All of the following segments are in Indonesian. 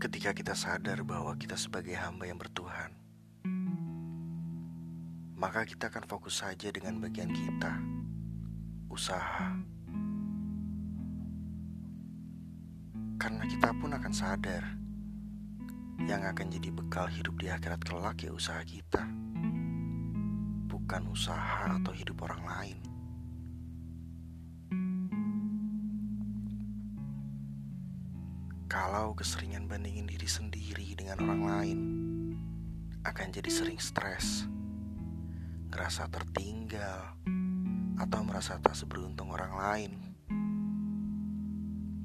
Ketika kita sadar bahwa kita sebagai hamba yang bertuhan, maka kita akan fokus saja dengan bagian kita, usaha. Karena kita pun akan sadar yang akan jadi bekal hidup di akhirat kelak ya usaha kita, bukan usaha atau hidup orang lain. Kalau keseringan bandingin diri sendiri dengan orang lain, akan jadi sering stres, ngerasa tertinggal, atau merasa tak seberuntung orang lain.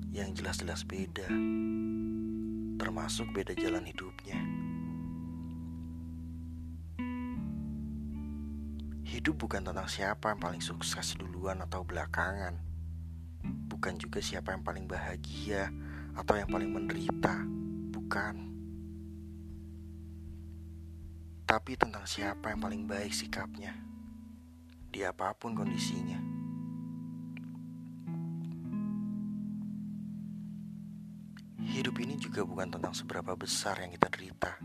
Yang jelas-jelas beda, termasuk beda jalan hidupnya. Hidup bukan tentang siapa yang paling sukses duluan atau belakangan. Bukan juga siapa yang paling bahagia atau yang paling menderita, bukan. Tapi tentang siapa yang paling baik sikapnya di apa pun kondisinya. Hidup ini juga bukan tentang seberapa besar yang kita derita.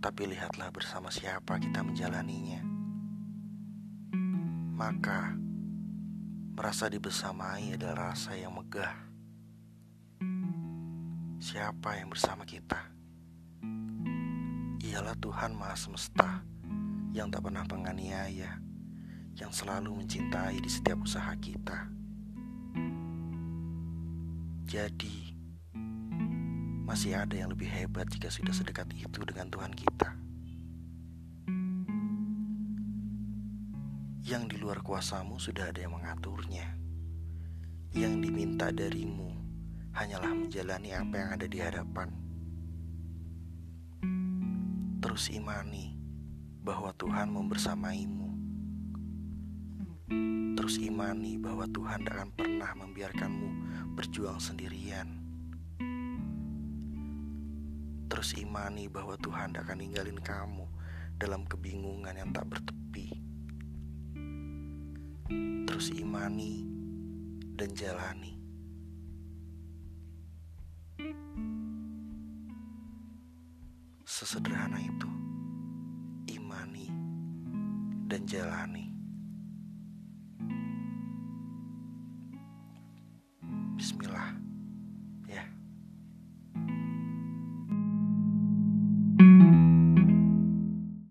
Tapi lihatlah bersama siapa kita menjalaninya. Maka merasa dibersamai adalah rasa yang megah Siapa yang bersama kita? Ialah Tuhan Maha Semesta yang tak pernah menganiaya, yang selalu mencintai di setiap usaha kita. Jadi, masih ada yang lebih hebat jika sudah sedekat itu dengan Tuhan kita. Yang di luar kuasamu sudah ada yang mengaturnya. Yang diminta darimu hanyalah menjalani apa yang ada di hadapan. Terus imani bahwa Tuhan membersamaimu. Terus imani bahwa Tuhan tak akan pernah membiarkanmu berjuang sendirian. Terus imani bahwa Tuhan tak akan ninggalin kamu dalam kebingungan yang tak bertepi. Terus imani dan jalani. Sesederhana itu, imani dan jalani.